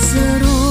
seru